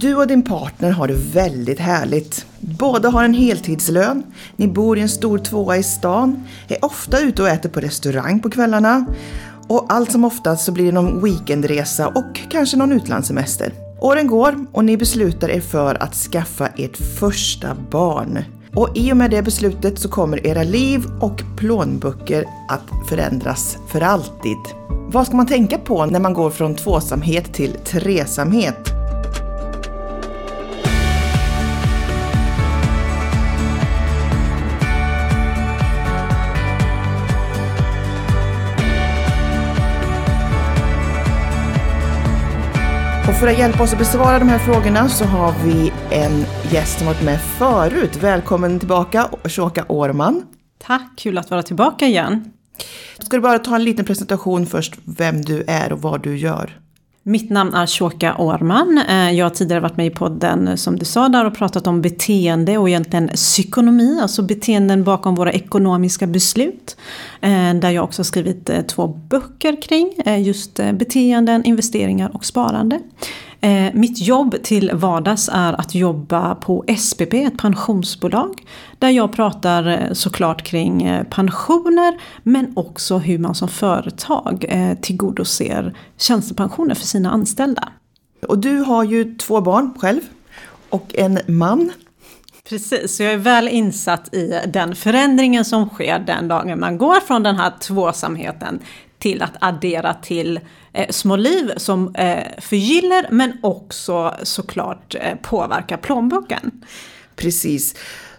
Du och din partner har det väldigt härligt. Båda har en heltidslön, ni bor i en stor tvåa i stan, är ofta ute och äter på restaurang på kvällarna och allt som oftast så blir det någon weekendresa och kanske någon utlandssemester. Åren går och ni beslutar er för att skaffa ert första barn. Och i och med det beslutet så kommer era liv och plånböcker att förändras för alltid. Vad ska man tänka på när man går från tvåsamhet till tresamhet? För att hjälpa oss att besvara de här frågorna så har vi en gäst som varit med förut. Välkommen tillbaka, Shoka Årman. Tack, kul att vara tillbaka igen. Ska du bara ta en liten presentation först, vem du är och vad du gör? Mitt namn är Shoka Orman. Eh, jag har tidigare varit med i podden eh, som du sa där och pratat om beteende och egentligen psykonomi, alltså beteenden bakom våra ekonomiska beslut. Eh, där jag också har skrivit två böcker kring just beteenden, investeringar och sparande. Eh, mitt jobb till vardags är att jobba på SPP, ett pensionsbolag. Där jag pratar eh, såklart kring eh, pensioner men också hur man som företag eh, tillgodoser tjänstepensioner för sina anställda. Och du har ju två barn själv och en man. Precis, så jag är väl insatt i den förändringen som sker den dagen man går från den här tvåsamheten till att addera till Eh, små liv som eh, förgyller men också såklart eh, påverkar plånboken. Precis.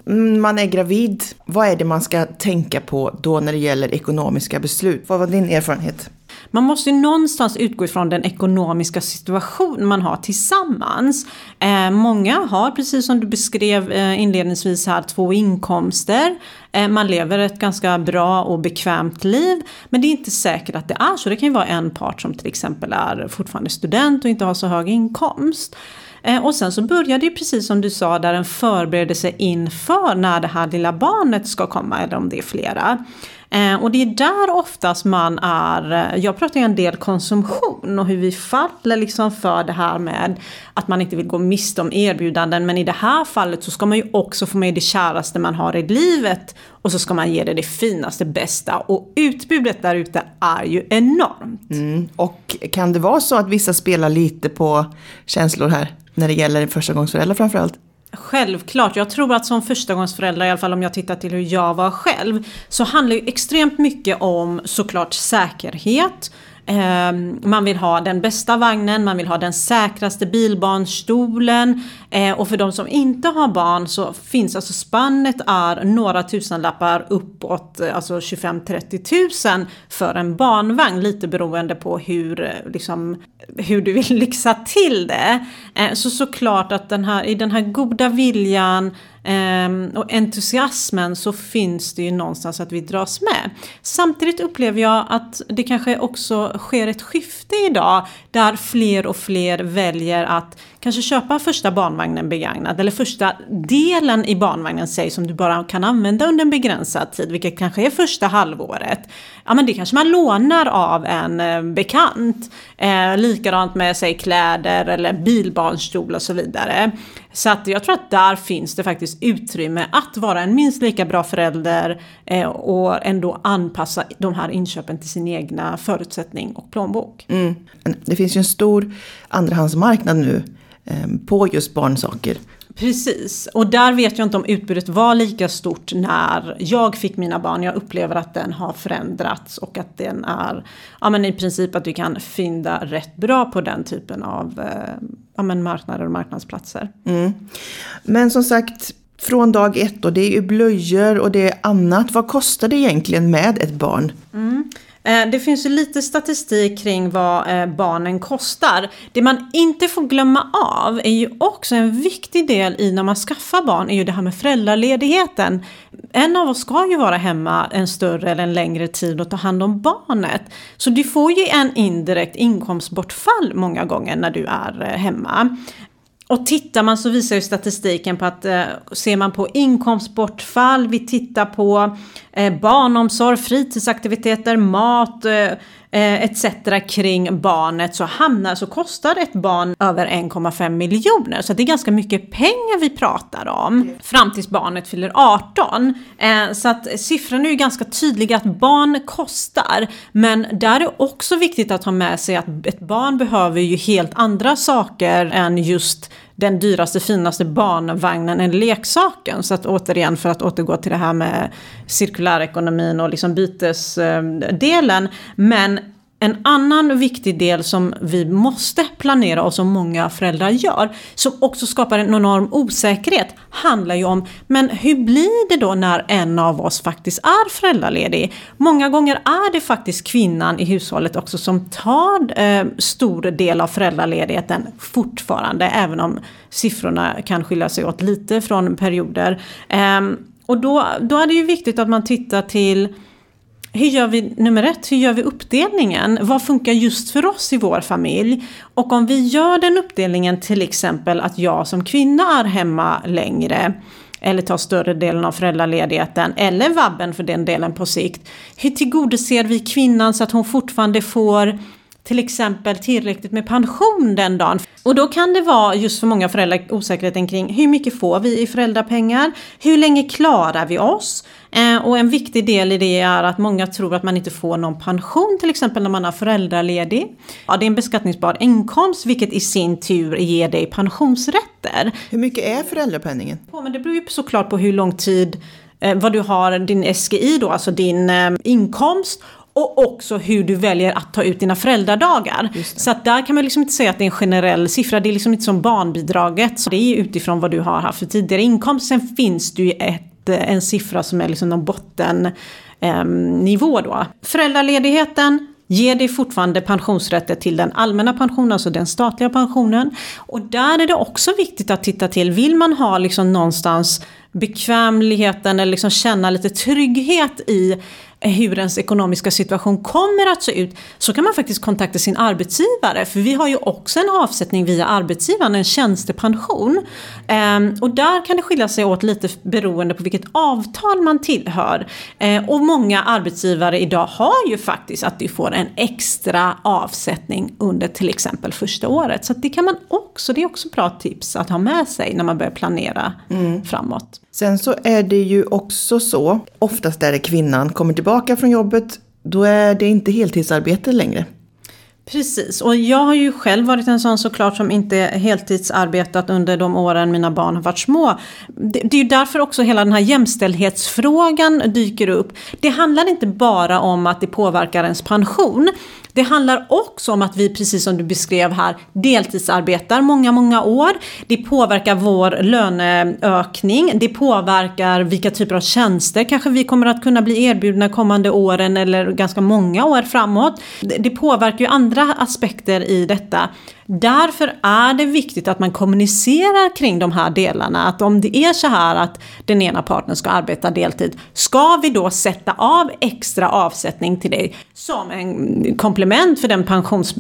Mm, man är gravid. Vad är det man ska tänka på då när det gäller ekonomiska beslut? Vad var din erfarenhet? Man måste ju någonstans utgå ifrån den ekonomiska situation man har tillsammans. Eh, många har, precis som du beskrev eh, inledningsvis här, två inkomster. Eh, man lever ett ganska bra och bekvämt liv. Men det är inte säkert att det är så. Det kan ju vara en part som till exempel är fortfarande student och inte har så hög inkomst. Eh, och sen så börjar det precis som du sa där en förberedelse inför när det här lilla barnet ska komma eller om det är flera. Eh, och det är där oftast man är, eh, jag pratar ju en del konsumtion och hur vi faller liksom för det här med att man inte vill gå miste om erbjudanden. Men i det här fallet så ska man ju också få med det käraste man har i livet och så ska man ge det det finaste, bästa. Och utbudet där ute är ju enormt. Mm. Och kan det vara så att vissa spelar lite på känslor här? När det gäller förstagångsföräldrar framförallt? Självklart, jag tror att som förstagångsförälder, i alla fall om jag tittar till hur jag var själv, så handlar ju extremt mycket om såklart säkerhet. Ehm, man vill ha den bästa vagnen, man vill ha den säkraste bilbarnstolen. Ehm, och för de som inte har barn så finns alltså spannet är några tusenlappar uppåt, alltså 25-30 tusen för en barnvagn. Lite beroende på hur, liksom, hur du vill lyxa till det. Ehm, så såklart att den här, i den här goda viljan Um, och entusiasmen så finns det ju någonstans att vi dras med. Samtidigt upplever jag att det kanske också sker ett skifte idag där fler och fler väljer att kanske köpa första barnvagnen begagnad eller första delen i barnvagnen säg som du bara kan använda under en begränsad tid, vilket kanske är första halvåret. Ja men det kanske man lånar av en eh, bekant. Eh, likadant med säg kläder eller bilbarnstol och så vidare. Så att jag tror att där finns det faktiskt utrymme att vara en minst lika bra förälder eh, och ändå anpassa de här inköpen till sin egna förutsättning och plånbok. Mm. Det finns ju en stor andrahandsmarknad nu på just barnsaker. Precis, och där vet jag inte om utbudet var lika stort när jag fick mina barn. Jag upplever att den har förändrats och att den är ja, men i princip att du kan fynda rätt bra på den typen av eh, ja, men marknader och marknadsplatser. Mm. Men som sagt, från dag ett och det är ju blöjor och det är annat. Vad kostar det egentligen med ett barn? Mm. Eh, det finns ju lite statistik kring vad eh, barnen kostar. Det man inte får glömma av är ju också en viktig del i när man skaffar barn är ju det här med föräldraledigheten. En av oss ska ju vara hemma en större eller en längre tid och ta hand om barnet. Så du får ju en indirekt inkomstbortfall många gånger när du är eh, hemma. Och tittar man så visar ju statistiken på att eh, ser man på inkomstbortfall, vi tittar på eh, barnomsorg, fritidsaktiviteter, mat, eh, eh, etc. kring barnet så hamnar, så kostar ett barn över 1,5 miljoner. Så det är ganska mycket pengar vi pratar om fram tills barnet fyller 18. Eh, så att siffrorna är ju ganska tydliga att barn kostar. Men där är också viktigt att ha med sig att ett barn behöver ju helt andra saker än just den dyraste, finaste barnvagnen eller leksaken. Så att återigen, för att återgå till det här med cirkulärekonomin och liksom bytesdelen. Eh, Men en annan viktig del som vi måste planera och som många föräldrar gör, som också skapar en enorm osäkerhet, handlar ju om men hur blir det då när en av oss faktiskt är föräldraledig? Många gånger är det faktiskt kvinnan i hushållet också som tar eh, stor del av föräldraledigheten fortfarande, även om siffrorna kan skilja sig åt lite från perioder. Eh, och då, då är det ju viktigt att man tittar till hur gör vi, nummer ett, hur gör vi uppdelningen? Vad funkar just för oss i vår familj? Och om vi gör den uppdelningen till exempel att jag som kvinna är hemma längre eller tar större delen av föräldraledigheten eller vabben för den delen på sikt. Hur tillgodoser vi kvinnan så att hon fortfarande får till exempel tillräckligt med pension den dagen. Och då kan det vara just för många föräldrar osäkerheten kring hur mycket får vi i föräldrapengar? Hur länge klarar vi oss? Eh, och en viktig del i det är att många tror att man inte får någon pension till exempel när man är föräldraledig. Ja, det är en beskattningsbar inkomst vilket i sin tur ger dig pensionsrätter. Hur mycket är föräldrapenningen? Ja, men det beror ju såklart på hur lång tid eh, vad du har din SGI då, alltså din eh, inkomst och också hur du väljer att ta ut dina föräldradagar. Så att där kan man liksom inte säga att det är en generell siffra, det är liksom inte som barnbidraget. Så det är utifrån vad du har haft för tidigare inkomst. Sen finns det ju ett, Eh, en siffra som är liksom någon bottennivå ehm, eh, då. Föräldraledigheten ger dig fortfarande pensionsrätter till den allmänna pensionen, alltså den statliga pensionen. Och där är det också viktigt att titta till, vill man ha liksom någonstans bekvämligheten eller liksom känna lite trygghet i hur ens ekonomiska situation kommer att se ut så kan man faktiskt kontakta sin arbetsgivare för vi har ju också en avsättning via arbetsgivaren, en tjänstepension. Ehm, och där kan det skilja sig åt lite beroende på vilket avtal man tillhör. Ehm, och många arbetsgivare idag har ju faktiskt att du får en extra avsättning under till exempel första året. Så det kan man också, det är också bra tips att ha med sig när man börjar planera mm. framåt. Sen så är det ju också så, oftast är det kvinnan kommer tillbaka Tillbaka från jobbet, då är det inte heltidsarbete längre. Precis, och jag har ju själv varit en sån såklart som inte heltidsarbetat under de åren mina barn har varit små. Det, det är ju därför också hela den här jämställdhetsfrågan dyker upp. Det handlar inte bara om att det påverkar ens pension. Det handlar också om att vi, precis som du beskrev här, deltidsarbetar många, många år. Det påverkar vår löneökning. Det påverkar vilka typer av tjänster kanske vi kommer att kunna bli erbjudna kommande åren eller ganska många år framåt. Det påverkar ju andra aspekter i detta. Därför är det viktigt att man kommunicerar kring de här delarna. Att om det är så här att den ena parten ska arbeta deltid, ska vi då sätta av extra avsättning till dig som en komplement för den pensions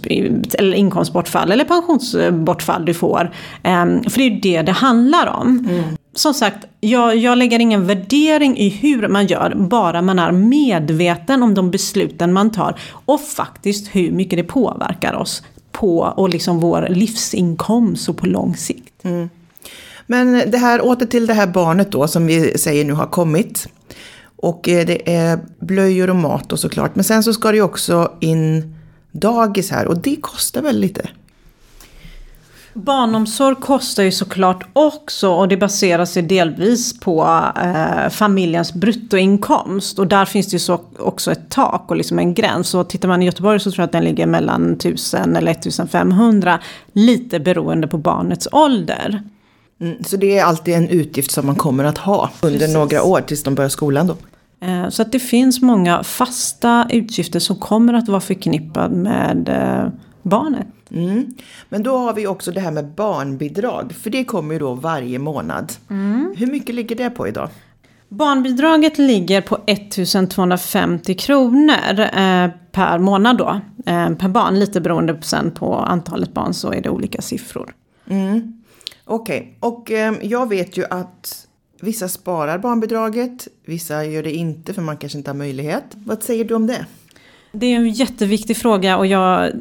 eller inkomstbortfall eller pensionsbortfall du får. Ehm, för det är ju det det handlar om. Mm. Som sagt, jag, jag lägger ingen värdering i hur man gör, bara man är medveten om de besluten man tar och faktiskt hur mycket det påverkar oss på och liksom vår livsinkomst och på lång sikt. Mm. Men det här, åter till det här barnet då som vi säger nu har kommit. Och eh, det är blöjor och mat och såklart. Men sen så ska det ju också in dagis här och det kostar väl lite? Barnomsorg kostar ju såklart också och det baserar sig delvis på eh, familjens bruttoinkomst. Och där finns det ju så också ett tak och liksom en gräns. Och tittar man i Göteborg så tror jag att den ligger mellan 1000 eller 1500. Lite beroende på barnets ålder. Mm, så det är alltid en utgift som man kommer att ha under Precis. några år tills de börjar skolan då? Eh, så att det finns många fasta utgifter som kommer att vara förknippade med eh, barnet. Mm. Men då har vi också det här med barnbidrag, för det kommer ju då varje månad. Mm. Hur mycket ligger det på idag? Barnbidraget ligger på 1250 kronor eh, per månad då. Eh, per barn, lite beroende på, sen på antalet barn så är det olika siffror. Mm. Okej, okay. och eh, jag vet ju att vissa sparar barnbidraget, vissa gör det inte för man kanske inte har möjlighet. Vad säger du om det? Det är en jätteviktig fråga och jag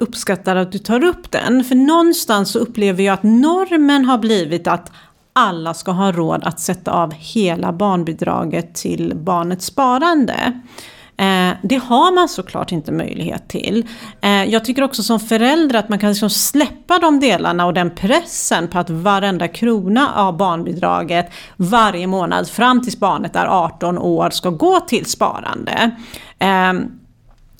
uppskattar att du tar upp den. För någonstans så upplever jag att normen har blivit att alla ska ha råd att sätta av hela barnbidraget till barnets sparande. Eh, det har man såklart inte möjlighet till. Eh, jag tycker också som förälder att man kan liksom släppa de delarna och den pressen på att varenda krona av barnbidraget varje månad fram tills barnet är 18 år ska gå till sparande. Eh,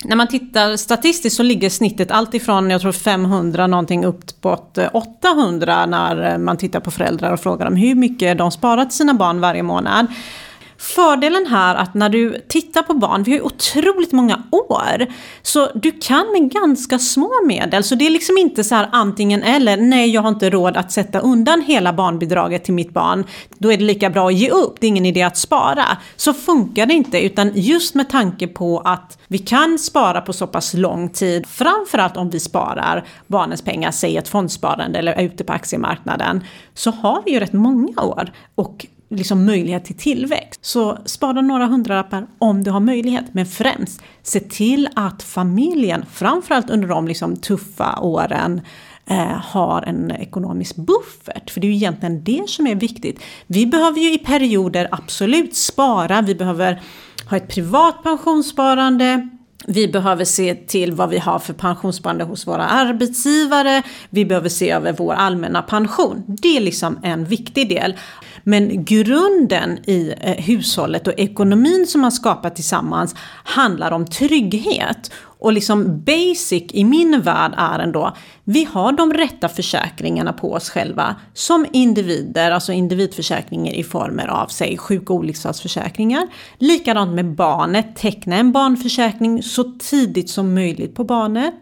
när man tittar statistiskt så ligger snittet alltifrån jag tror 500 någonting upp på 800 när eh, man tittar på föräldrar och frågar dem hur mycket de sparar till sina barn varje månad. Fördelen här att när du tittar på barn, vi har ju otroligt många år, så du kan med ganska små medel, så det är liksom inte så här antingen eller, nej jag har inte råd att sätta undan hela barnbidraget till mitt barn, då är det lika bra att ge upp, det är ingen idé att spara. Så funkar det inte, utan just med tanke på att vi kan spara på så pass lång tid, framförallt om vi sparar barnens pengar, säg ett fondsparande eller är ute på aktiemarknaden, så har vi ju rätt många år. Och liksom möjlighet till tillväxt. Så spara några hundralappar om du har möjlighet. Men främst, se till att familjen, framförallt under de liksom tuffa åren, eh, har en ekonomisk buffert. För det är ju egentligen det som är viktigt. Vi behöver ju i perioder absolut spara, vi behöver ha ett privat pensionssparande, vi behöver se till vad vi har för pensionssparande hos våra arbetsgivare. Vi behöver se över vår allmänna pension. Det är liksom en viktig del. Men grunden i eh, hushållet och ekonomin som man skapar tillsammans handlar om trygghet. Och liksom basic i min värld är ändå, vi har de rätta försäkringarna på oss själva som individer, alltså individförsäkringar i former av sig sjuk och olycksfallsförsäkringar. Likadant med barnet, teckna en barnförsäkring så tidigt som möjligt på barnet.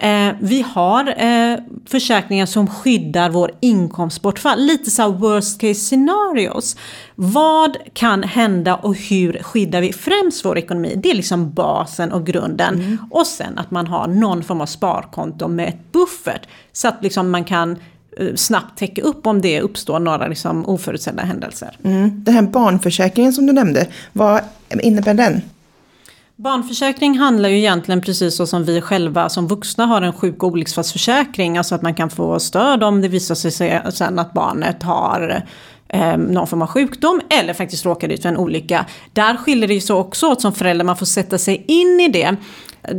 Eh, vi har eh, försäkringar som skyddar vår inkomstbortfall. Lite så worst case scenarios. Vad kan hända och hur skyddar vi främst vår ekonomi? Det är liksom basen och grunden. Mm. Och sen att man har någon form av sparkonto med ett buffert. Så att liksom man kan eh, snabbt täcka upp om det uppstår några liksom oförutsedda händelser. Mm. Den här barnförsäkringen som du nämnde, vad innebär den? Barnförsäkring handlar ju egentligen precis så som vi själva som vuxna har en sjuk och olycksfallsförsäkring. Alltså att man kan få stöd om det visar sig sen att barnet har eh, någon form av sjukdom eller faktiskt råkar ut för en olycka. Där skiljer det ju så också åt som förälder, man får sätta sig in i det.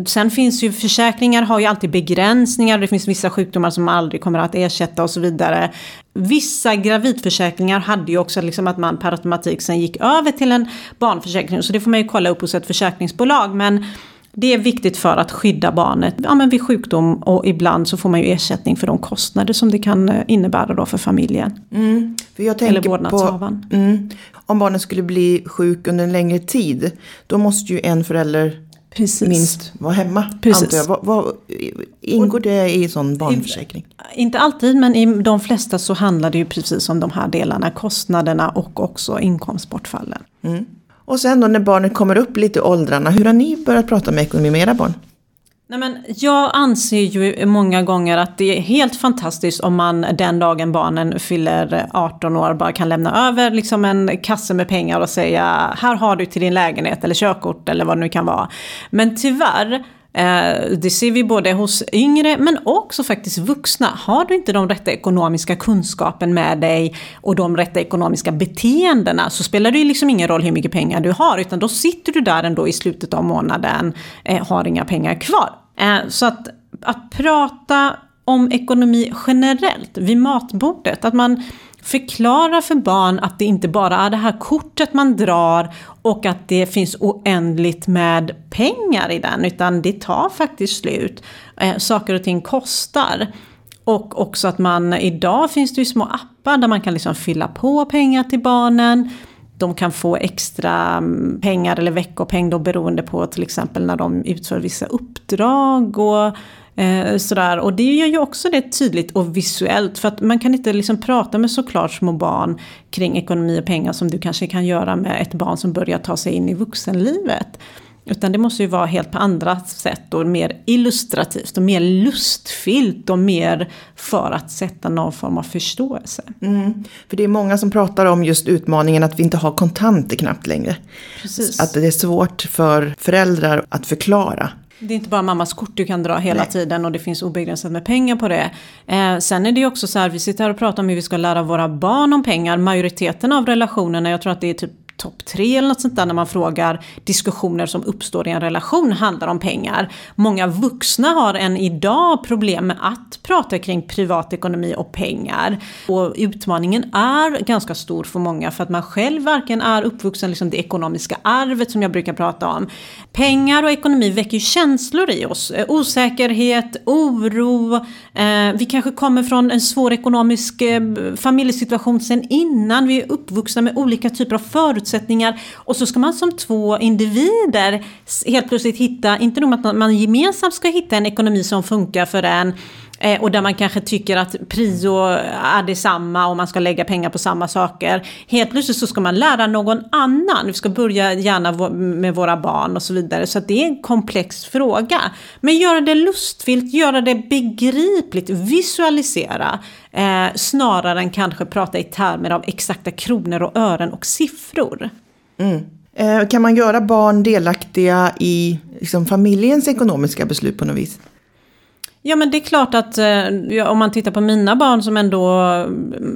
Sen finns ju försäkringar har ju alltid begränsningar, det finns vissa sjukdomar som aldrig kommer att ersätta och så vidare. Vissa gravidförsäkringar hade ju också liksom att man per automatik sen gick över till en barnförsäkring, så det får man ju kolla upp hos ett försäkringsbolag. Men det är viktigt för att skydda barnet ja, men vid sjukdom och ibland så får man ju ersättning för de kostnader som det kan eh, innebära då för familjen. Mm, för jag Eller vårdnadshavaren. Mm, om barnet skulle bli sjuk under en längre tid, då måste ju en förälder Precis. minst vara hemma. Precis. Vad, vad, ingår det i sån barnförsäkring? Inte alltid men i de flesta så handlar det ju precis om de här delarna. Kostnaderna och också inkomstbortfallen. Mm. Och sen då när barnet kommer upp lite i åldrarna, hur har ni börjat prata med ekonomi med era barn? Nej, men jag anser ju många gånger att det är helt fantastiskt om man den dagen barnen fyller 18 år bara kan lämna över liksom en kasse med pengar och säga här har du till din lägenhet eller körkort eller vad det nu kan vara. Men tyvärr eh, det ser vi både hos yngre men också faktiskt vuxna. Har du inte de rätta ekonomiska kunskapen med dig och de rätta ekonomiska beteendena så spelar det ju liksom ingen roll hur mycket pengar du har utan då sitter du där ändå i slutet av månaden, eh, har inga pengar kvar. Eh, så att, att prata om ekonomi generellt vid matbordet, att man förklarar för barn att det inte bara är det här kortet man drar och att det finns oändligt med pengar i den, utan det tar faktiskt slut. Eh, saker och ting kostar. Och också att man, idag finns det ju små appar där man kan liksom fylla på pengar till barnen. De kan få extra mm, pengar eller veckopeng då beroende på till exempel när de utför vissa uppdrag och eh, sådär. Och det gör ju också det tydligt och visuellt för att man kan inte liksom prata med såklart små barn kring ekonomi och pengar som du kanske kan göra med ett barn som börjar ta sig in i vuxenlivet. Utan det måste ju vara helt på andra sätt och mer illustrativt och mer lustfyllt och mer för att sätta någon form av förståelse. Mm. För det är många som pratar om just utmaningen att vi inte har kontanter knappt längre. Precis. Att det är svårt för föräldrar att förklara. Det är inte bara mammas kort du kan dra hela Nej. tiden och det finns obegränsat med pengar på det. Eh, sen är det ju också så här, vi sitter här och pratar om hur vi ska lära våra barn om pengar. Majoriteten av relationerna, jag tror att det är typ topp tre eller något sånt där när man frågar diskussioner som uppstår i en relation handlar om pengar. Många vuxna har än idag problem med att prata kring privatekonomi och pengar. Och utmaningen är ganska stor för många för att man själv varken är uppvuxen liksom det ekonomiska arvet som jag brukar prata om. Pengar och ekonomi väcker ju känslor i oss. Eh, osäkerhet, oro, eh, vi kanske kommer från en svår ekonomisk eh, familjesituation sen innan. Vi är uppvuxna med olika typer av förutsättningar motsättningar. och så ska man som två individer helt plötsligt hitta, inte nog att man gemensamt ska hitta en ekonomi som funkar för en eh, och där man kanske tycker att prio är detsamma och man ska lägga pengar på samma saker. Helt plötsligt så ska man lära någon annan. Vi ska börja gärna med våra barn och så vidare. Så det är en komplex fråga. Men göra det lustfyllt, göra det begripligt, visualisera. Eh, snarare än kanske prata i termer av exakta kronor och ören och siffror. Mm. Eh, kan man göra barn delaktiga i liksom, familjens ekonomiska beslut på något vis? Ja men det är klart att eh, om man tittar på mina barn som ändå,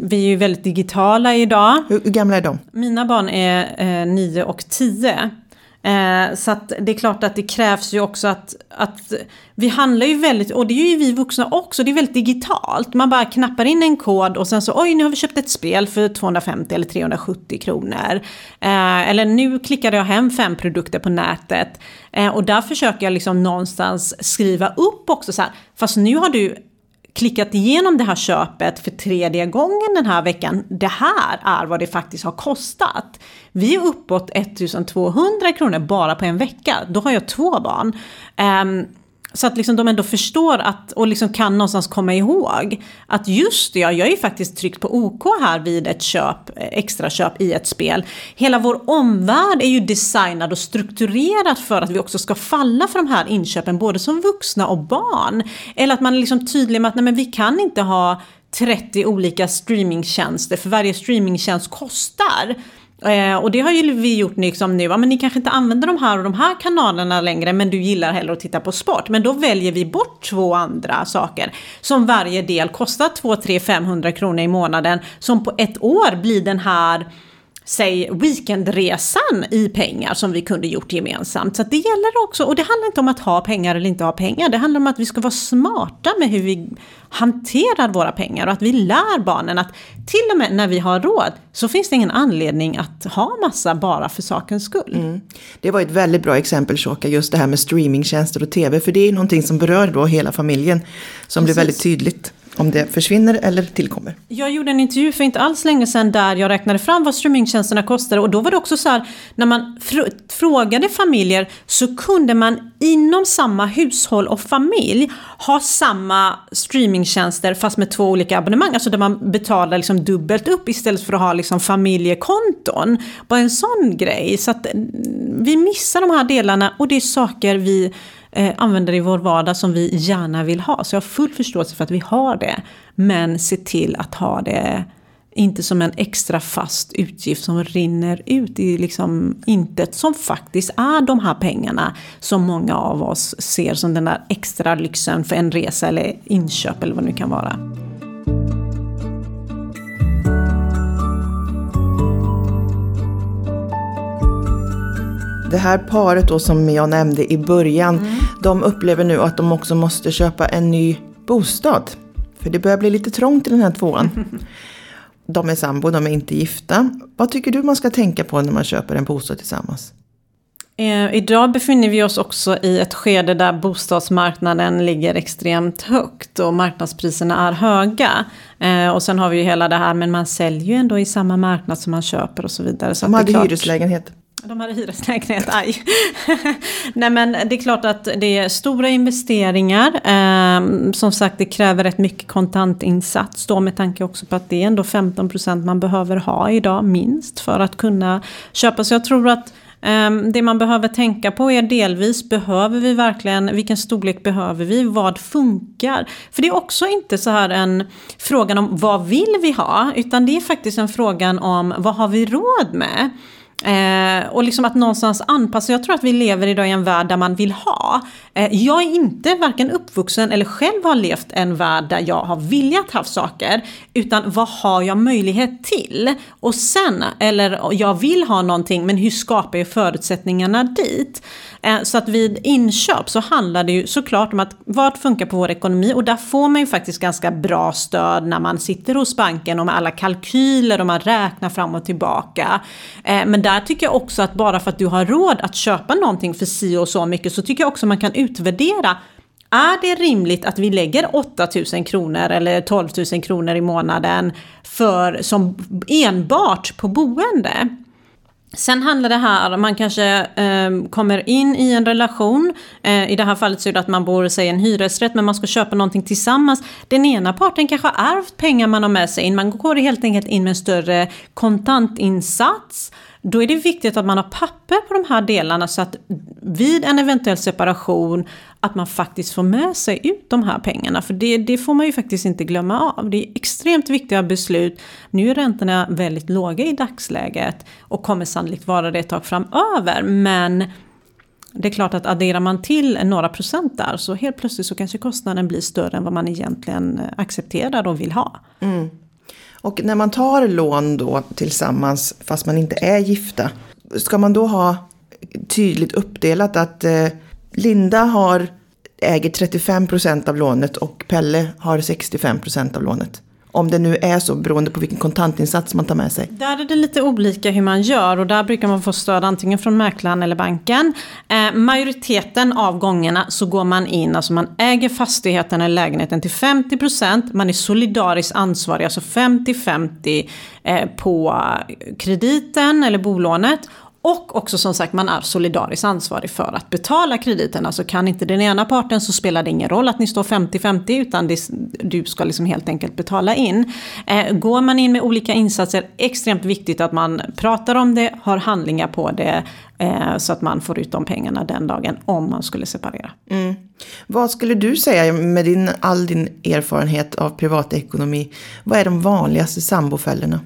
vi är ju väldigt digitala idag. Hur, hur gamla är de? Mina barn är eh, 9 och 10. Eh, så att det är klart att det krävs ju också att, att vi handlar ju väldigt, och det är ju vi vuxna också, det är väldigt digitalt. Man bara knappar in en kod och sen så oj nu har vi köpt ett spel för 250 eller 370 kronor. Eh, eller nu klickade jag hem fem produkter på nätet. Eh, och där försöker jag liksom någonstans skriva upp också så här, fast nu har du klickat igenom det här köpet för tredje gången den här veckan. Det här är vad det faktiskt har kostat. Vi är uppåt 1200 kronor bara på en vecka. Då har jag två barn. Um, så att liksom de ändå förstår att, och liksom kan någonstans komma ihåg att just det, ja, jag har ju faktiskt tryckt på OK här vid ett köp, eh, extra köp i ett spel. Hela vår omvärld är ju designad och strukturerad för att vi också ska falla för de här inköpen, både som vuxna och barn. Eller att man är liksom tydlig med att nej, men vi kan inte ha 30 olika streamingtjänster för varje streamingtjänst kostar. Eh, och det har ju vi gjort liksom nu, ja, men ni kanske inte använder de här och de här kanalerna längre men du gillar hellre att titta på sport. Men då väljer vi bort två andra saker som varje del kostar 2, 3, 500 kronor i månaden som på ett år blir den här säg weekendresan i pengar som vi kunde gjort gemensamt. Så det gäller också, och det handlar inte om att ha pengar eller inte ha pengar, det handlar om att vi ska vara smarta med hur vi hanterar våra pengar och att vi lär barnen att till och med när vi har råd så finns det ingen anledning att ha massa bara för sakens skull. Mm. Det var ett väldigt bra exempel Shoka, just det här med streamingtjänster och tv, för det är någonting som berör då hela familjen, som Precis. blir väldigt tydligt om det försvinner eller tillkommer. Jag gjorde en intervju för inte alls länge sedan där jag räknade fram vad streamingtjänsterna kostade och då var det också så här när man fr frågade familjer så kunde man inom samma hushåll och familj ha samma streamingtjänster fast med två olika abonnemang. Alltså där man betalar liksom dubbelt upp istället för att ha liksom familjekonton. Bara en sån grej. Så att mm, vi missar de här delarna och det är saker vi eh, använder i vår vardag som vi gärna vill ha. Så jag har full förståelse för att vi har det. Men se till att ha det inte som en extra fast utgift som rinner ut i liksom intet som faktiskt är de här pengarna som många av oss ser som den där extra lyxen för en resa eller inköp eller vad det nu kan vara. Det här paret då som jag nämnde i början, mm. de upplever nu att de också måste köpa en ny bostad. För det börjar bli lite trångt i den här tvåan. De är sambo, de är inte gifta. Vad tycker du man ska tänka på när man köper en bostad tillsammans? Eh, idag befinner vi oss också i ett skede där bostadsmarknaden ligger extremt högt och marknadspriserna är höga. Eh, och sen har vi ju hela det här, men man säljer ju ändå i samma marknad som man köper och så vidare. Så de hade hyreslägenhet. De hade hyreslägenhet, aj. Nej men det är klart att det är stora investeringar. Eh, som sagt det kräver rätt mycket kontantinsats då med tanke också på att det är ändå 15% man behöver ha idag minst för att kunna köpa. Så jag tror att ehm, det man behöver tänka på är delvis, behöver vi verkligen, vilken storlek behöver vi, vad funkar? För det är också inte så här en frågan om vad vill vi ha, utan det är faktiskt en frågan om vad har vi råd med? Eh, och liksom att någonstans anpassa. Jag tror att vi lever idag i en värld där man vill ha. Eh, jag är inte varken uppvuxen eller själv har levt en värld där jag har viljat ha saker. Utan vad har jag möjlighet till? Och sen, eller jag vill ha någonting men hur skapar jag förutsättningarna dit? Eh, så att vid inköp så handlar det ju såklart om att vad funkar på vår ekonomi och där får man ju faktiskt ganska bra stöd när man sitter hos banken och med alla kalkyler och man räknar fram och tillbaka. Eh, men där tycker jag också att bara för att du har råd att köpa någonting för si och så mycket så tycker jag också man kan utvärdera är det rimligt att vi lägger 8000 kronor eller 12 000 kronor i månaden för, som enbart på boende? Sen handlar det här, om man kanske eh, kommer in i en relation. Eh, I det här fallet så är det att man bor i en hyresrätt men man ska köpa någonting tillsammans. Den ena parten kanske har ärvt pengar man har med sig in. Man går helt enkelt in med en större kontantinsats. Då är det viktigt att man har papper på de här delarna så att vid en eventuell separation att man faktiskt får med sig ut de här pengarna. För det, det får man ju faktiskt inte glömma av. Det är extremt viktiga beslut. Nu är räntorna väldigt låga i dagsläget och kommer sannolikt vara det ett tag framöver. Men det är klart att adderar man till några procent där så helt plötsligt så kanske kostnaden blir större än vad man egentligen eh, accepterar och vill ha. Mm. Och när man tar lån då tillsammans fast man inte är gifta. Ska man då ha tydligt uppdelat att eh, Linda har, äger 35 procent av lånet och Pelle har 65 procent av lånet. Om det nu är så beroende på vilken kontantinsats man tar med sig. Där är det lite olika hur man gör och där brukar man få stöd antingen från mäklaren eller banken. Eh, majoriteten av gångerna så går man in, alltså man äger fastigheten eller lägenheten till 50%, man är solidariskt ansvarig, alltså 50-50 eh, på krediten eller bolånet och också som sagt man är solidariskt ansvarig för att betala krediten. Alltså kan inte den ena parten så spelar det ingen roll att ni står 50-50 utan det, du ska liksom helt enkelt betala in. Eh, går man in med olika insatser, extremt viktigt att man pratar om det, har handlingar på det eh, så att man får ut de pengarna den dagen om man skulle separera. Mm. Vad skulle du säga med din, all din erfarenhet av privatekonomi, vad är de vanligaste sambofällorna?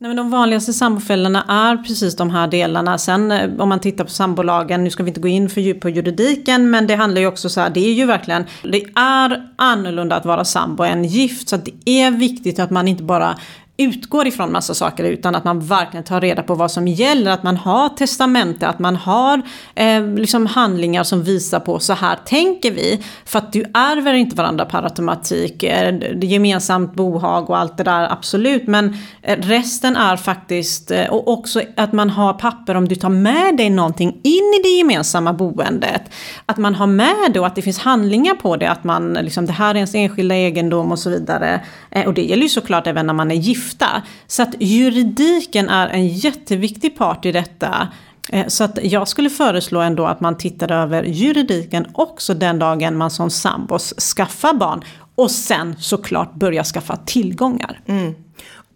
Nej, men de vanligaste sambofällorna är precis de här delarna. Sen eh, om man tittar på sambolagen, nu ska vi inte gå in för djupt på juridiken, men det handlar ju också så här, det är ju verkligen, det är annorlunda att vara sambo än gift. Så det är viktigt att man inte bara utgår ifrån massa saker utan att man verkligen tar reda på vad som gäller. Att man har testamente, att man har eh, liksom handlingar som visar på så här tänker vi. För att du ärver inte varandra per automatik. Eh, gemensamt bohag och allt det där, absolut. Men eh, resten är faktiskt, eh, och också att man har papper om du tar med dig någonting in i det gemensamma boendet. Att man har med det och att det finns handlingar på det. Att man, liksom, det här är ens enskilda egendom och så vidare. Eh, och det gäller ju såklart även när man är gift gifta. Så att juridiken är en jätteviktig part i detta. Eh, så att jag skulle föreslå ändå att man tittar över juridiken också den dagen man som sambos skaffar barn. Och sen såklart börja skaffa tillgångar. Mm.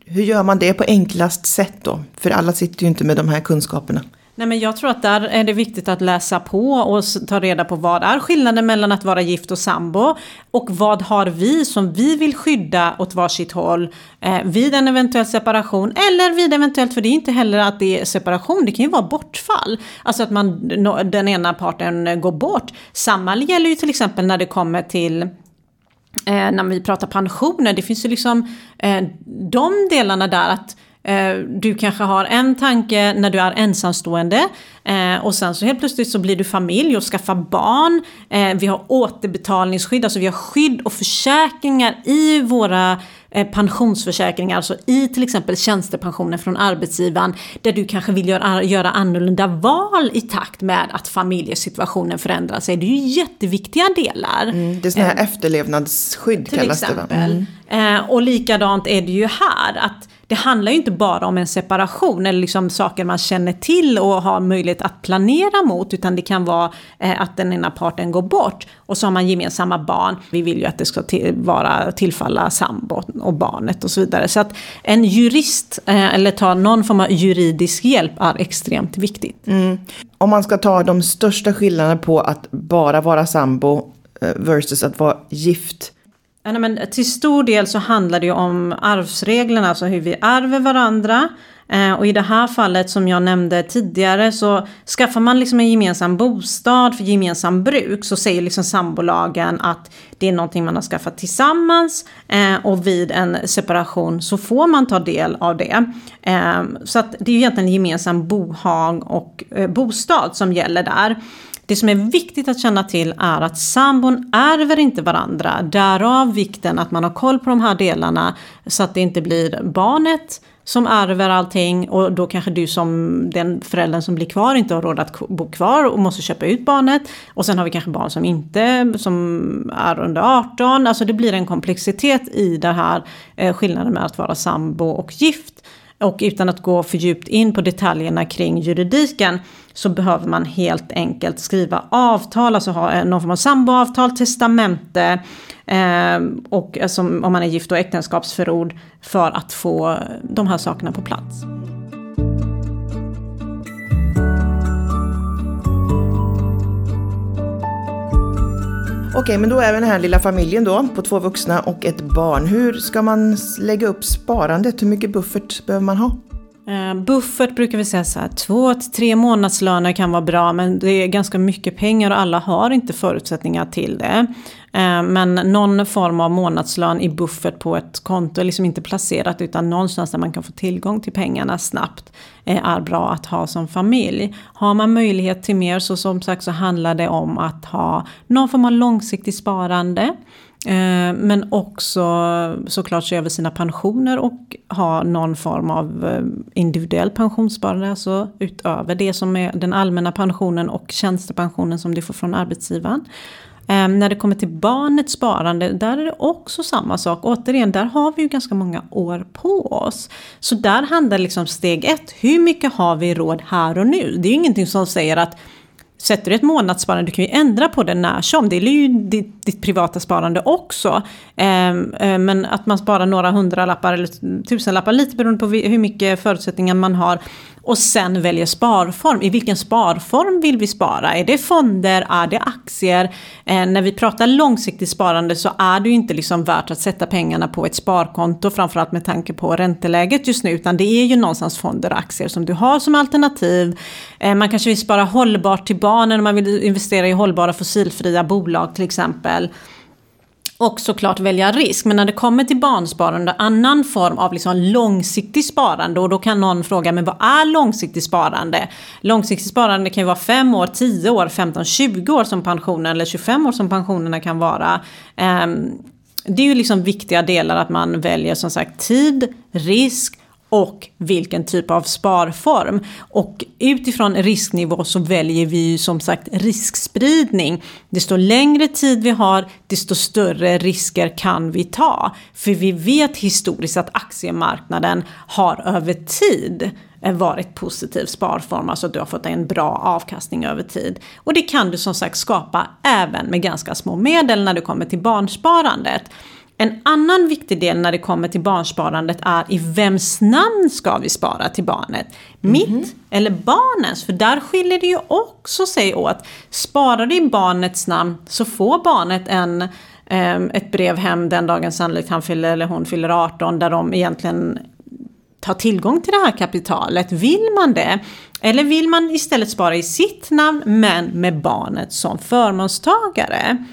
Hur gör man det på enklast sätt då? För alla sitter ju inte med de här kunskaperna. Nej, men jag tror att där är det viktigt att läsa på och ta reda på vad är skillnaden mellan att vara gift och sambo och vad har vi som vi vill skydda åt varsitt håll eh, vid en eventuell separation eller vid eventuellt, för det är inte heller att det är separation, det kan ju vara bortfall. Alltså att man, den ena parten går bort. Samma gäller ju till exempel när det kommer till eh, när vi pratar pensioner, det finns ju liksom eh, de delarna där att du kanske har en tanke när du är ensamstående eh, och sen så helt plötsligt så blir du familj och skaffar barn. Eh, vi har återbetalningsskydd, alltså vi har skydd och försäkringar i våra pensionsförsäkringar, alltså i till exempel tjänstepensionen från arbetsgivaren där du kanske vill göra, göra annorlunda val i takt med att familjesituationen förändrar sig. Det är ju jätteviktiga delar. Mm, det är sådana här efterlevnadsskydd till kallas exempel. det va? Mm. Och likadant är det ju här att det handlar ju inte bara om en separation eller liksom saker man känner till och har möjlighet att planera mot utan det kan vara eh, att den ena parten går bort och så har man gemensamma barn. Vi vill ju att det ska till, vara tillfalla sambon och barnet och så vidare. Så att en jurist eh, eller ta någon form av juridisk hjälp är extremt viktigt. Mm. Om man ska ta de största skillnaderna på att bara vara sambo eh, versus att vara gift Ja, men till stor del så handlar det ju om arvsreglerna, alltså hur vi ärver varandra. Eh, och i det här fallet som jag nämnde tidigare så skaffar man liksom en gemensam bostad för gemensam bruk så säger liksom sambolagen att det är någonting man har skaffat tillsammans eh, och vid en separation så får man ta del av det. Eh, så att det är ju egentligen gemensam bohag och eh, bostad som gäller där. Det som är viktigt att känna till är att sambon ärver inte varandra. Därav vikten att man har koll på de här delarna så att det inte blir barnet som ärver allting och då kanske du som den föräldern som blir kvar inte har råd att bo kvar och måste köpa ut barnet. Och sen har vi kanske barn som inte, som är under 18. Alltså det blir en komplexitet i det här eh, skillnaden med att vara sambo och gift. Och utan att gå för djupt in på detaljerna kring juridiken så behöver man helt enkelt skriva avtal, alltså ha eh, någon form av samboavtal, testamente ehm, eh, och alltså, om man är gift och äktenskapsförord för att få de här sakerna på plats. Okej, men då är vi den här lilla familjen då på två vuxna och ett barn. Hur ska man lägga upp sparandet? Hur mycket buffert behöver man ha? Eh, buffert brukar vi säga så här, två till tre månadslöner kan vara bra men det är ganska mycket pengar och alla har inte förutsättningar till det. Eh, men någon form av månadslön i buffert på ett konto är liksom inte placerat utan någonstans där man kan få tillgång till pengarna snabbt eh, är bra att ha som familj. Har man möjlighet till mer så som sagt så handlar det om att ha någon form av långsiktigt sparande. Eh, men också såklart se över sina pensioner och ha någon form av individuell pensionssparande. Alltså utöver det som är den allmänna pensionen och tjänstepensionen som du får från arbetsgivaren. Eh, när det kommer till barnets sparande, där är det också samma sak. Återigen, där har vi ju ganska många år på oss. Så där handlar liksom steg ett, hur mycket har vi råd här och nu? Det är ju ingenting som säger att Sätter du ett månadssparande, du kan ju ändra på det när som. Det är ju ditt, ditt privata sparande också. Ehm, eh, men att man sparar några hundralappar eller tusenlappar, lite beroende på hur mycket förutsättningar man har. Och sen väljer sparform. I vilken sparform vill vi spara? Är det fonder? Är det aktier? Eh, när vi pratar långsiktigt sparande så är det ju inte liksom värt att sätta pengarna på ett sparkonto, framförallt med tanke på ränteläget just nu, utan det är ju någonstans fonder och aktier som du har som alternativ. Eh, man kanske vill spara hållbart till barnen man vill investera i hållbara fossilfria bolag till exempel och såklart välja risk. Men när det kommer till barnsparande, annan form av liksom långsiktigt sparande och då kan någon fråga men vad är långsiktigt sparande? Långsiktigt sparande kan ju vara 5 år, 10 år, 15, 20 år som pensionen eller 25 år som pensionerna kan vara. Ehm, det är ju liksom viktiga delar att man väljer som sagt tid, risk och vilken typ av sparform. Och utifrån risknivå så väljer vi ju som sagt riskspridning. Desto längre tid vi har, desto större risker kan vi ta. För vi vet historiskt att aktiemarknaden har över tid varit positiv sparform, alltså att du har fått en bra avkastning över tid. Och det kan du som sagt skapa även med ganska små medel när du kommer till barnsparandet. En annan viktig del när det kommer till barnsparandet är i vems namn ska vi spara till barnet? Mitt mm eller barnens? För där skiljer det ju också sig åt. Sparar du i barnets namn så får barnet en, eh, ett brev hem den dagen sannolikt han fyller eller hon fyller 18 där de egentligen tar tillgång till det här kapitalet. Vill man det? Eller vill man istället spara i sitt namn men med barnet som förmånstagare?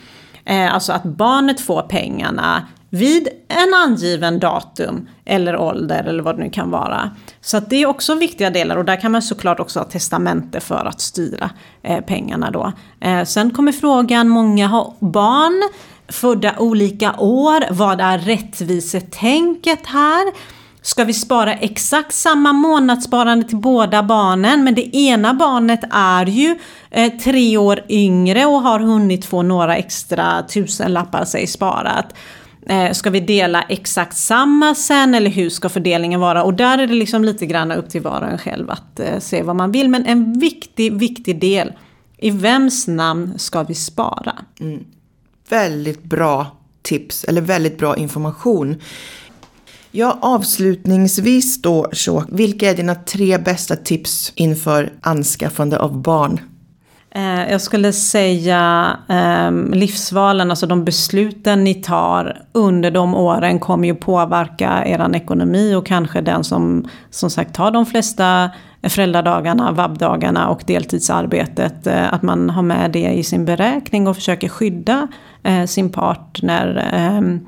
Eh, alltså att barnet får pengarna vid en angiven datum eller ålder eller vad det nu kan vara. Så att det är också viktiga delar och där kan man såklart också ha testamente för att styra eh, pengarna då. Eh, sen kommer frågan, många har barn födda olika år, vad är rättvisetänket här? Ska vi spara exakt samma månadssparande till båda barnen men det ena barnet är ju eh, tre år yngre och har hunnit få några extra tusenlappar sig sparat. Eh, ska vi dela exakt samma sen eller hur ska fördelningen vara? Och där är det liksom lite grann upp till var och en själv att eh, se vad man vill. Men en viktig, viktig del, i vems namn ska vi spara? Mm. Väldigt bra tips, eller väldigt bra information. Ja, avslutningsvis då, så, vilka är dina tre bästa tips inför anskaffande av barn? Eh, jag skulle säga ehm, livsvalen, alltså de besluten ni tar under de åren kommer ju påverka er ekonomi och kanske den som som sagt tar de flesta föräldradagarna, vabbdagarna och deltidsarbetet. Eh, att man har med det i sin beräkning och försöker skydda eh, sin partner. Ehm,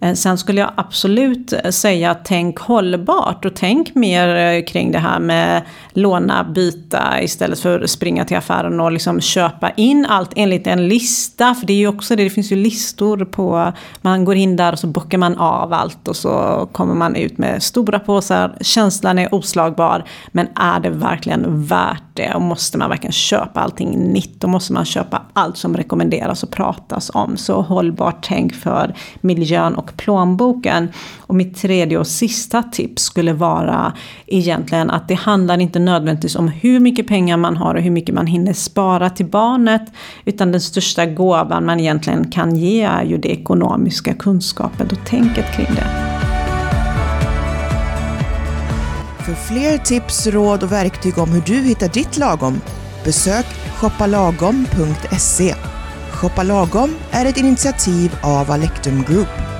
Eh, sen skulle jag absolut eh, säga tänk hållbart och tänk mer eh, kring det här med låna, byta istället för att springa till affären och liksom köpa in allt enligt en lista. För det är ju också det, det finns ju listor på, man går in där och så bockar man av allt och så kommer man ut med stora påsar. Känslan är oslagbar, men är det verkligen värt det? Och måste man verkligen köpa allting nytt? Då måste man köpa allt som rekommenderas och pratas om. Så hållbart tänk för miljön och och plånboken. Och mitt tredje och sista tips skulle vara egentligen att det handlar inte nödvändigtvis om hur mycket pengar man har och hur mycket man hinner spara till barnet. Utan den största gåvan man egentligen kan ge är ju det ekonomiska kunskapet och tänket kring det. För fler tips, råd och verktyg om hur du hittar ditt lagom, besök shoppalagom.se. Shoppa Lagom är ett initiativ av Alectum Group.